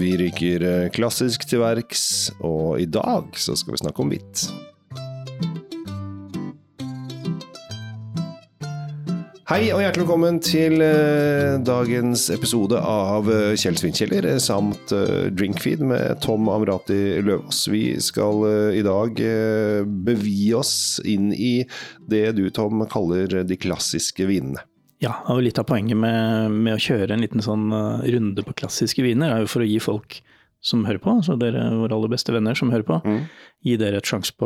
Vi ryker eh, klassisk til verks, og i dag så skal vi snakke om hvitt. Hei og hjertelig velkommen til eh, dagens episode av eh, Kjell Svinkjeller samt Drinkfeed med Tom Amrati Løvaas. Vi skal i dag bevi oss inn i det du, Tom, kaller de klassiske vinene. Ja, og litt av poenget med, med å kjøre en liten sånn uh, runde på klassiske viner, er jo for å gi folk som hører på, altså dere våre aller beste venner som hører på, Mm. gi dere et sjanse på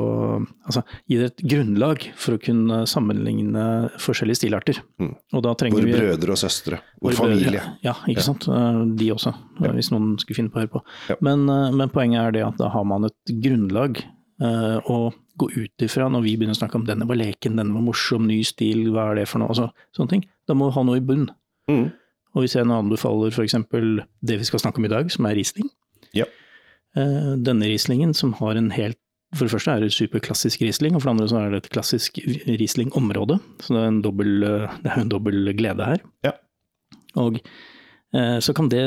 Altså gi dere et grunnlag for å kunne sammenligne forskjellige stilarter. Mm. Og da trenger Våre vi brødre og søstre. Vår familie. brødre. Ja, ikke sant. Uh, De også, ja. hvis noen skulle finne på å høre på. Ja. Men, uh, men poenget er det at da har man et grunnlag å gå ut ifra når vi begynner å snakke om denne var leken, denne var morsom, ny stil, hva er det for noe, altså sånne ting. Da må vi ha noe i bunn. Mm. Og hvis jeg nå anbefaler f.eks. det vi skal snakke om i dag, som er Riesling. Ja. Eh, Denne Rieslingen som har en helt For det første er det superklassisk Riesling, og for det andre så er det et klassisk Riesling-område. Så det er, en dobbel, eh, det er en dobbel glede her. Ja. Og eh, så kan det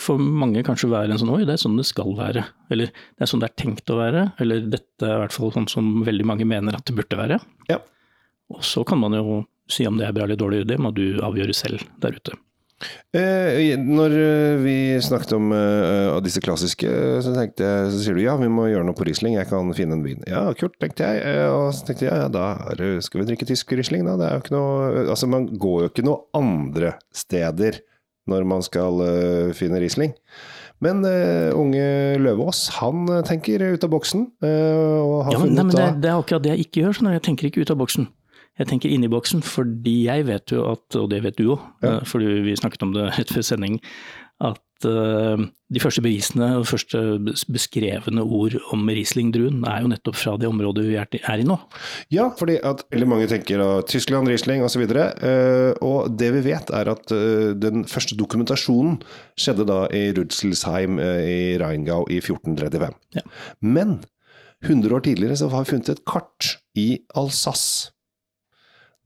for mange kanskje være en sånn oi, det er sånn det skal være. Eller det er sånn det er tenkt å være. Eller dette er i hvert fall sånn som veldig mange mener at det burde være. Ja. Og så kan man jo si om det er bra eller dårlig, det må du avgjøre selv der ute. Eh, når eh, vi snakket om eh, disse klassiske, så tenkte jeg, så sier du ja, vi må gjøre noe på Riesling, jeg kan finne en vin. Ja, kult, tenkte jeg. Eh, og så tenkte jeg, ja, da skal vi drikke tysk Riesling, da. Det er jo ikke noe Altså, man går jo ikke noe andre steder når man skal eh, finne Riesling. Men uh, unge Løvaas, han eh, tenker ut av boksen, Uh, og har Ja, men, nei, men det, det er akkurat det jeg ikke gjør. Sånn, jeg tenker ikke ut av boksen. Jeg tenker inni boksen, fordi jeg vet jo at, og det vet du òg, Ja. fordi vi snakket om det rett før sending, at de første bevisene og første bes- beskrevne ord om Riesling-druen er jo nettopp fra det området vi er, i nå. Ja, fordi at veldig mange tenker da, Tyskland, Riesling osv. Uh, og det vi vet er at eh, den første dokumentasjonen skjedde da i Rudselsheim eh, i Rheingau i 1435. Ja. Men 100 år tidligere så har vi funnet et kart i Alsace.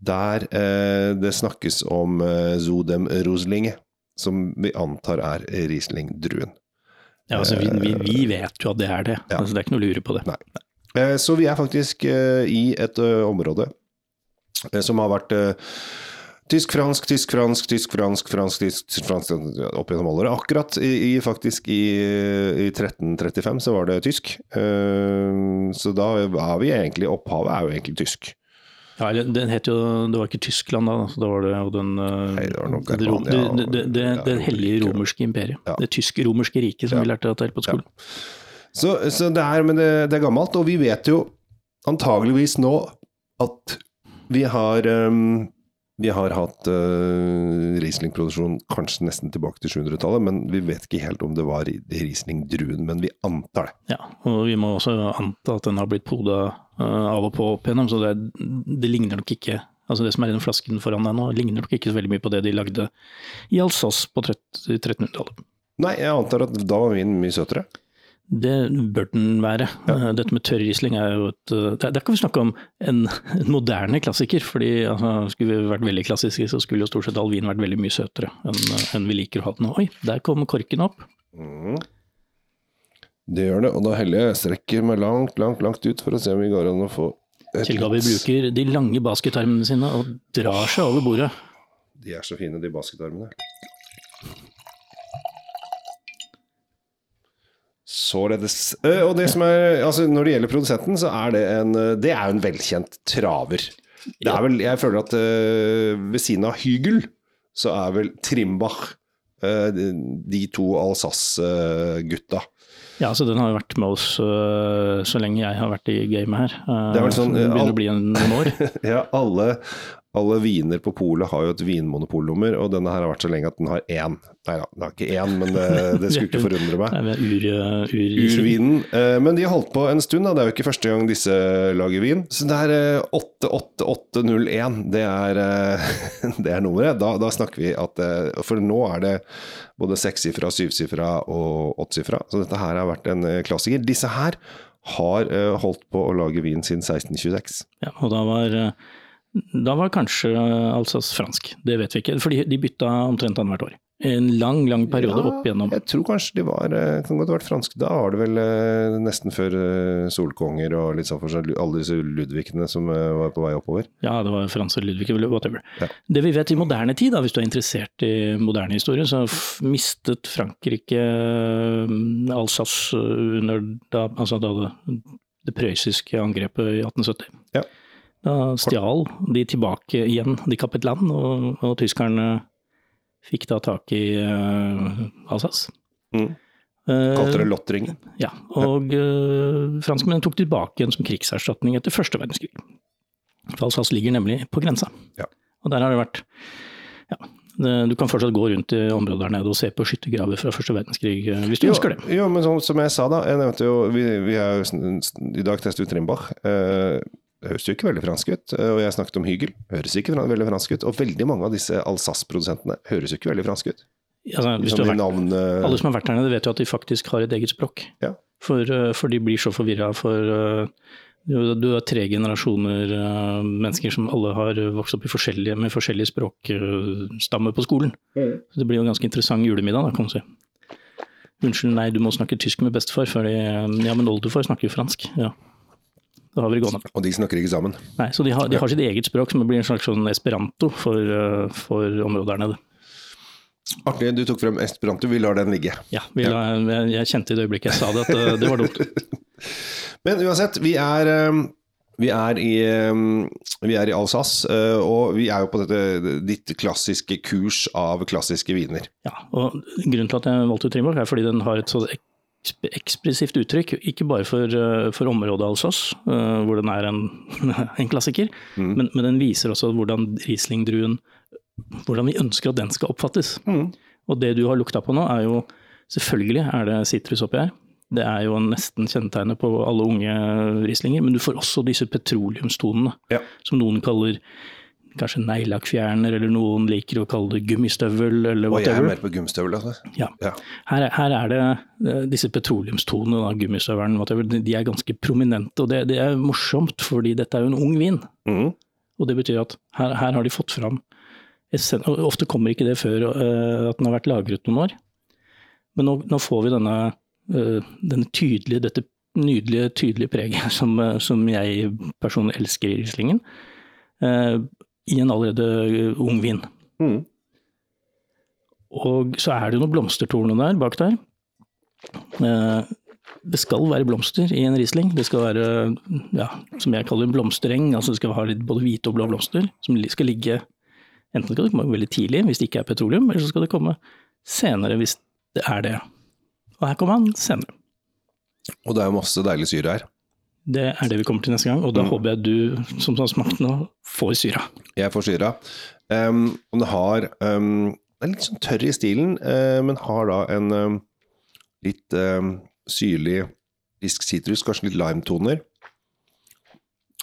Der eh, det snakkes om Zodem Roslinge, som vi antar er Riesling-druen. Ja, altså, vi, vi, vi vet jo at det er det, Ja. altså, det er ikke noe å lure på det. Nei. Eh, Så vi er faktisk eh, i et område eh, som har vært eh, tysk-fransk, tysk-fransk, tysk-fransk, fransk, tysk, fransk opp gjennom alle år. Akkurat i, faktisk i, i 1335 så var det tysk. Eh, Så da er vi egentlig Opphavet er jo egentlig tysk. Ja, den het jo, Det var ikke Tyskland da, så da var det jo den eh, Nei, det var det, Germania, det, det, det, det hellige romerske imperiet. Ja. Det tysk-romerske riket som Ja. vi lærte dette på skolen. Så, så det er, men det, det er gammelt, og vi vet jo antageligvis nå at vi har ehm, vi har hatt uh, Riesling-produksjon kanskje nesten tilbake til 700-tallet, men vi vet ikke helt om det var Riesling-druen, men vi antar det. Ja, og vi må også anta at den har blitt poda uh, av og på opp igjennom, så det, det ligner nok ikke Altså det som er i den flasken foran deg nå, ligner nok ikke så veldig mye på det de lagde i Alsace på 1300-tallet. Nei, jeg antar at da var vinen mye søtere. Det bør den være. Ja. Dette med tørr Riesling er jo et eh, Der, der kan vi snakke om en, en moderne klassiker. fordi altså, Skulle vi vært veldig klassiske, så skulle jo stort sett all vin vært veldig mye søtere enn enn vi liker å ha den. Oi, der kom korken opp. Mm. Det gjør det, og da heller jeg strekker meg langt, langt, langt ut for å se om vi går an å få et Kjell Gabi bruker de lange basketarmene sine og drar seg over bordet. De er så fine, de basketarmene. Således. Eh, Og det som er, altså når det gjelder produsenten, så er det en eh, Det er en velkjent traver. Det er vel, jeg føler at eh, ved siden av Hygel, så er vel Trimbach de, to Alsace-gutta. Ja, så den har jo vært med oss så lenge jeg har vært i gamet her. Det er vel sånn, det begynner å bli en, år. Ja, alle, alle viner på polet har jo et vinmonopolnummer, og denne her har vært så lenge at den har én. Nei da, den har ikke én, men det, det skulle ikke forundre meg. Vel ur, uh, ur, Urvinen. Eh, Men de har holdt på en stund, da. det er jo ikke første gang disse lager vin. Så det er eh, 88801, det er, eh, det er nummeret. Da, da snakker vi at eh, For nå er det både sekssifra, syvsifra og åttsifra, Så dette her har vært en eh, klassiker. Disse her har eh, holdt på å lage vin siden 1626. Ja, og da var Da var kanskje Alsace fransk, det vet vi ikke. For de bytta omtrent annethvert år. En lang, lang periode opp igjennom. Jeg tror kanskje de var eh, Kan godt ha vært franske. Da var det vel eh, nesten før eh, Solkonger og litt sånn for seg, alle disse Ludvigene som var på vei oppover. Ja, det var Frans og Ludvig, eller whatever. Ja. Det vi vet i moderne tid, da, hvis du er interessert i moderne historie, så mistet Frankrike Alsace under da, altså da det, det prøyssiske angrepet i 1870. Da stjal de tilbake igjen de kappet land, og, og tyskerne fikk da tak i uh, Alsace. Mm. Eh, Kalte det Lottringen. ja, og uh, franskmennene tok tilbake igjen som krigserstatning etter første verdenskrig. For Alsace ligger nemlig på grensa. Ja. Og der har det vært ja, Du kan fortsatt gå rundt i området der nede og se på skyttergraver fra første verdenskrig hvis du Jo, ønsker det. jo, men som, som jeg sa da, jeg nevnte jo Vi, vi jo, I dag testet vi Trimbach. Eh, det høres jo ikke veldig fransk ut. eh, Og jeg snakket om Hygel. Høres ikke veldig fransk ut. Og veldig mange av disse Alsace-produsentene høres jo ikke veldig fransk ut. Altså, hvis du Liksom har vært, navn eh, alle som har vært der nede, vet jo at de faktisk har et eget språk. Ja. For, eh, for de blir så forvirra. For du, har tre generasjoner mennesker som alle har vokst opp i forskjellige, med forskjellige språkstammer på skolen. Så det blir jo en ganske interessant julemiddag, da, kan du si. Unnskyld, nei, du må snakke tysk med bestefar, fordi ja, men oldefar snakker jo fransk. Ja. Da har vi det gående. Og de snakker ikke sammen. Nei, så de har, de har sitt eget språk, som blir en slags sånn esperanto for, eh, for området der nede. Artig, du tok frem esperanto. Vi lar den ligge. Ja, vi la, jeg, jeg kjente i det øyeblikket jeg sa det, at eh, det var dumt. Men uansett, vi er, eh, vi er, i, vi er i Alsace, og vi er jo på dette ditt klassiske kurs av klassiske viner. Ja, og Grunnen til at jeg valgte Trimbach, er fordi den har et så ekspressivt uttrykk. Ikke bare for, eh, for området Alsace, oss, hvor den er en, en klassiker, men, men den viser også hvordan Riesling-druen Hvordan vi ønsker at den skal oppfattes. Og det du har lukta på nå, er jo Selvfølgelig er det sitrus oppi her. Det er jo nesten kjennetegnet på alle unge Rieslinger, men du får også disse petroleumstonene, Ja. som noen kaller kanskje neglelakkfjerner, eller noen liker å kalle det gummistøvel, eller Og jeg er mer på gummistøvel, altså. Ja. Ja. Her, er- her er det eh, disse petroleumstonene, da, gummistøvelen, whatever, de er ganske prominente. Og det, det er morsomt, fordi dette er jo en ung vin. Mm. Og det betyr at her, her har de fått fram essens, og Ofte kommer ikke det før uh, at den har vært lagret noen år. Men nå, nå får vi denne, uh, denne tydelige, dette nydelige, tydelige preget som, uh, som jeg personlig elsker i Rieslingen, i en allerede eh, ung vin. Mm. Og så er det jo noen blomstertorner der bak der. Eh, Det skal være blomster i en Riesling. Det skal være, ja, som jeg kaller en blomstereng. Altså det skal ha litt både hvite og blå blomster, som skal ligge Enten skal det komme veldig tidlig hvis det ikke er petroleum, eller så skal det komme senere hvis det er det. Og her kommer han senere. Og det er jo masse deilig syre her. Det er det vi kommer til neste gang, og da håper jeg du som har smakt nå, får syra. Jeg får syra. Um, og den har um, Den er litt sånn tørr i stilen, uh, men har da en um, litt syrlig frisk sitrus, kanskje litt limetoner.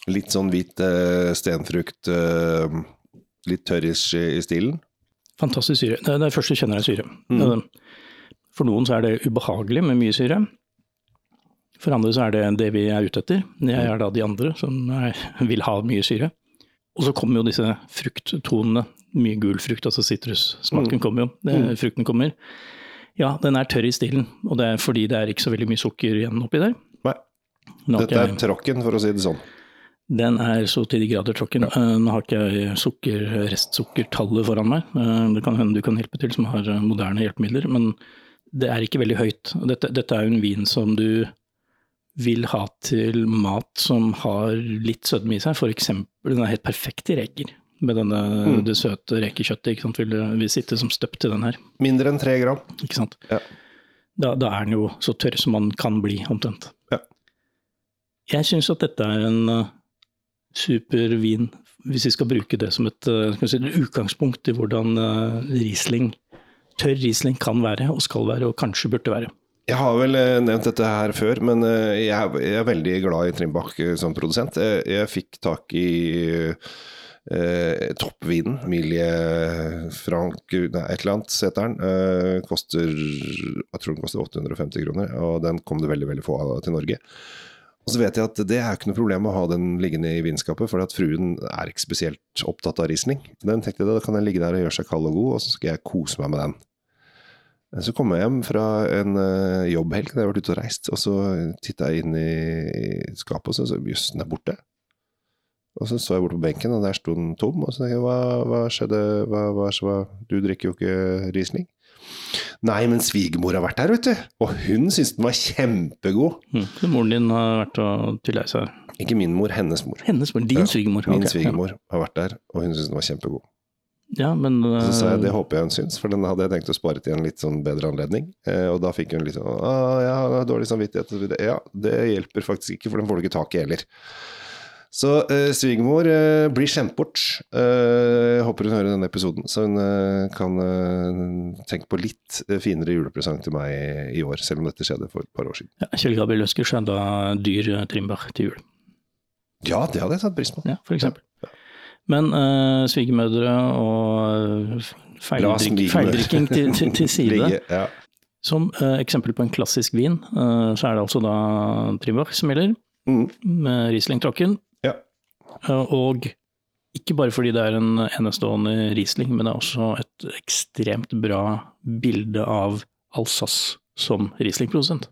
Litt sånn hvit uh, stenfrukt, uh, litt tørrish i, i stilen. Fantastisk syre. Det er det første du kjenner er syre. Mm. For noen så er det ubehagelig med mye syre. For andre så er det det vi er ute etter. Jeg er da de andre som er, vil ha mye syre. Og så kommer jo disse frukttonene. Mye gul frukt, altså sitrussmaken kommer jo. Det, frukten kommer. Ja, den er tørr i stilen, og det er fordi det er ikke så veldig mye sukker igjen oppi der. Nei, dette er tråkken, for å si det sånn. den er så til de grader tråkken. Ja. Nå har ikke jeg sukker, restsukkertallet foran meg. Eh, Det kan hende du kan hjelpe til som har eh, moderne hjelpemidler, men det er ikke veldig høyt. Dette, dette er jo en vin som du vil ha til mat som har litt sødme i seg. Eksempel, den er helt perfekt i reker. Med denne, det søte rekekjøttet? Vil, vil sitte som støpt til den her. Mindre enn tre gram. Ikke sant? Ja. Da, da er den jo så tørr som man kan bli, omtrent. Ja. Jeg syns at dette er en uh, super vin, hvis vi skal bruke det som et, uh, si, utgangspunkt i hvordan uh, Riesling, tørr Riesling kan være, og skal være, og kanskje burde være. Jeg har vel eh, nevnt dette her før, men eh, jeg er, veldig glad i Trimbach eh, som produsent. Jeg fikk tak i eh, toppvinen, Milie Frank nei, et eller annet heter den. Eh, koster, jeg tror den koster 850 kroner, og den kom det veldig veldig få av til Norge. Og så vet jeg at det er ikke noe problem å ha den liggende i vinskapet, for at fruen er ikke spesielt opptatt av Riesling. Den tenkte jeg, Da kan den ligge der og gjøre seg kald og god, og så skal jeg kose meg med den. Så kom jeg hjem fra en uh, jobbhelg da jeg vært ute og reist, og så titta jeg inn i, i skapet, og så så jøss, den er borte. Og så så jeg bort på benken, og der sto den tom. Og så tenkte jeg, hva, hva skjedde, hva, hva, hva, du drikker jo ikke Riesling. Nei, men svigermor har vært her, vet du. Og hun syntes den var kjempegod. Mm. Så moren din har vært og tulla seg? Ikke min mor, hennes mor. Hennes mor, Din svigermor? Min ok, svigermor har vært der, og hun syntes den var kjempegod. Ja, men så sa jeg det eh, håper jeg hun syns, for den hadde jeg tenkt å spare til en litt sånn bedre anledning. Eh, og da fikk hun litt sånn Å, ja, jeg har dårlig samvittighet. Ja, det hjelper faktisk ikke, for den får du ikke tak i heller. Så eh, svigermor eh, blir skjemt bort. Eh, håper hun hører denne episoden, så hun eh, kan eh, tenke på litt finere julepresang til meg i, i år, selv om dette skjedde for et par år siden. ja, Kjell Gabriel ønsker seg da dyr eh, til jul, Ja, det hadde jeg satt pris på. ja, for eksempel. Men uh, svigermødre og eh, feildrikk, feildrikking til, til, til side. Ligge, ja. Som uh, eksempel på en klassisk vin, uh, så er det altså da Trimbach som gjelder, Mm, med Riesling-tråkken. ja. Og ikke bare fordi det er en enestående Riesling, men det er også et ekstremt bra bilde av Alsace som Riesling-produsent.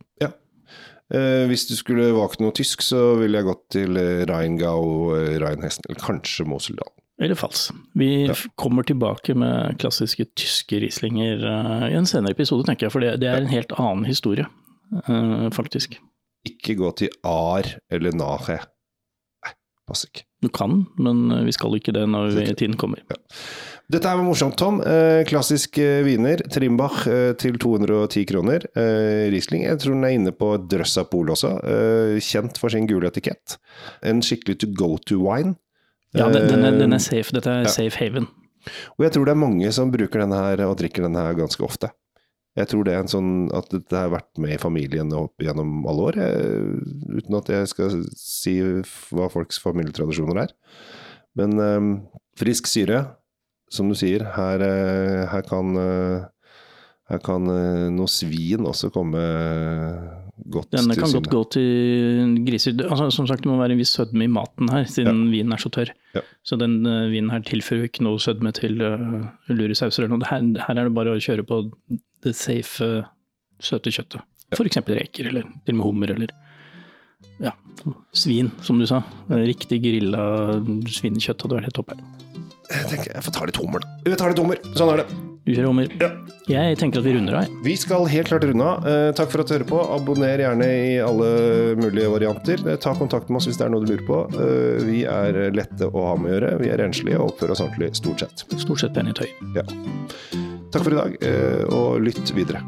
Eh, hvis du skulle valgt noe tysk, så ville jeg gått til Reingau, Rheingau, eh, eller kanskje Moseldal. Eller Fals. Vi Ja. kommer tilbake med klassiske tyske Rieslinger uh, i en senere episode, tenker jeg, for det, det er en helt annen historie, uh, faktisk. Ikke gå til Ar eller Nahe. Nei, passer ikke. Du kan, men vi skal ikke det når vi, tiden kommer. Dette her var morsomt, Tom. Eh, klassisk eh, viner. Trimbach eh, til 210 kroner. Eh, Riesling. Jeg tror den er inne på et drøss av pol også. Eh, kjent for sin gule etikett. En skikkelig to go to wine. Ja, den, den, er, den Eh, er safe. Dette er ja. safe haven. Og jeg tror det er mange som bruker denne her og drikker denne her ganske ofte. Jeg tror det er en sånn at dette har vært med i familien opp gjennom alle år, jeg, uten at jeg skal si hva folks familietradisjoner er. Men um, frisk syre, som du sier, her, eh, her kan, eh, her kan eh, noe svin også komme godt Denne til kan godt gå til griser. Altså, som sagt, det må være en viss sødme i maten her, siden vinen er så tørr. Ja. Så den uh, vinen her tilfører ikke noe sødme til uh, luresauser eller noe. Her, her er det bare å kjøre på det safe, uh, søte kjøttet. For eksempel reker, eller til og med hummer, eller ja, svin, som du sa. Riktig grilla svinekjøtt hadde vært helt topp her. Jeg tenker jeg får ta litt hummer, da. Jeg tar litt hummer, sånn er det. Du kjører hummer. Ja. Jeg tenker at vi runder av. Vi skal helt klart runde av. Eh, takk for at du hører på. Abonner gjerne i alle mulige varianter. Eh, Ta kontakt med oss hvis det er noe du lurer på. Eh, vi er lette å ha med å gjøre. Vi er renslige og oppfører oss ordentlig, stort sett. Stort sett pene i tøy. Ja. Takk for i dag, eh, og lytt videre.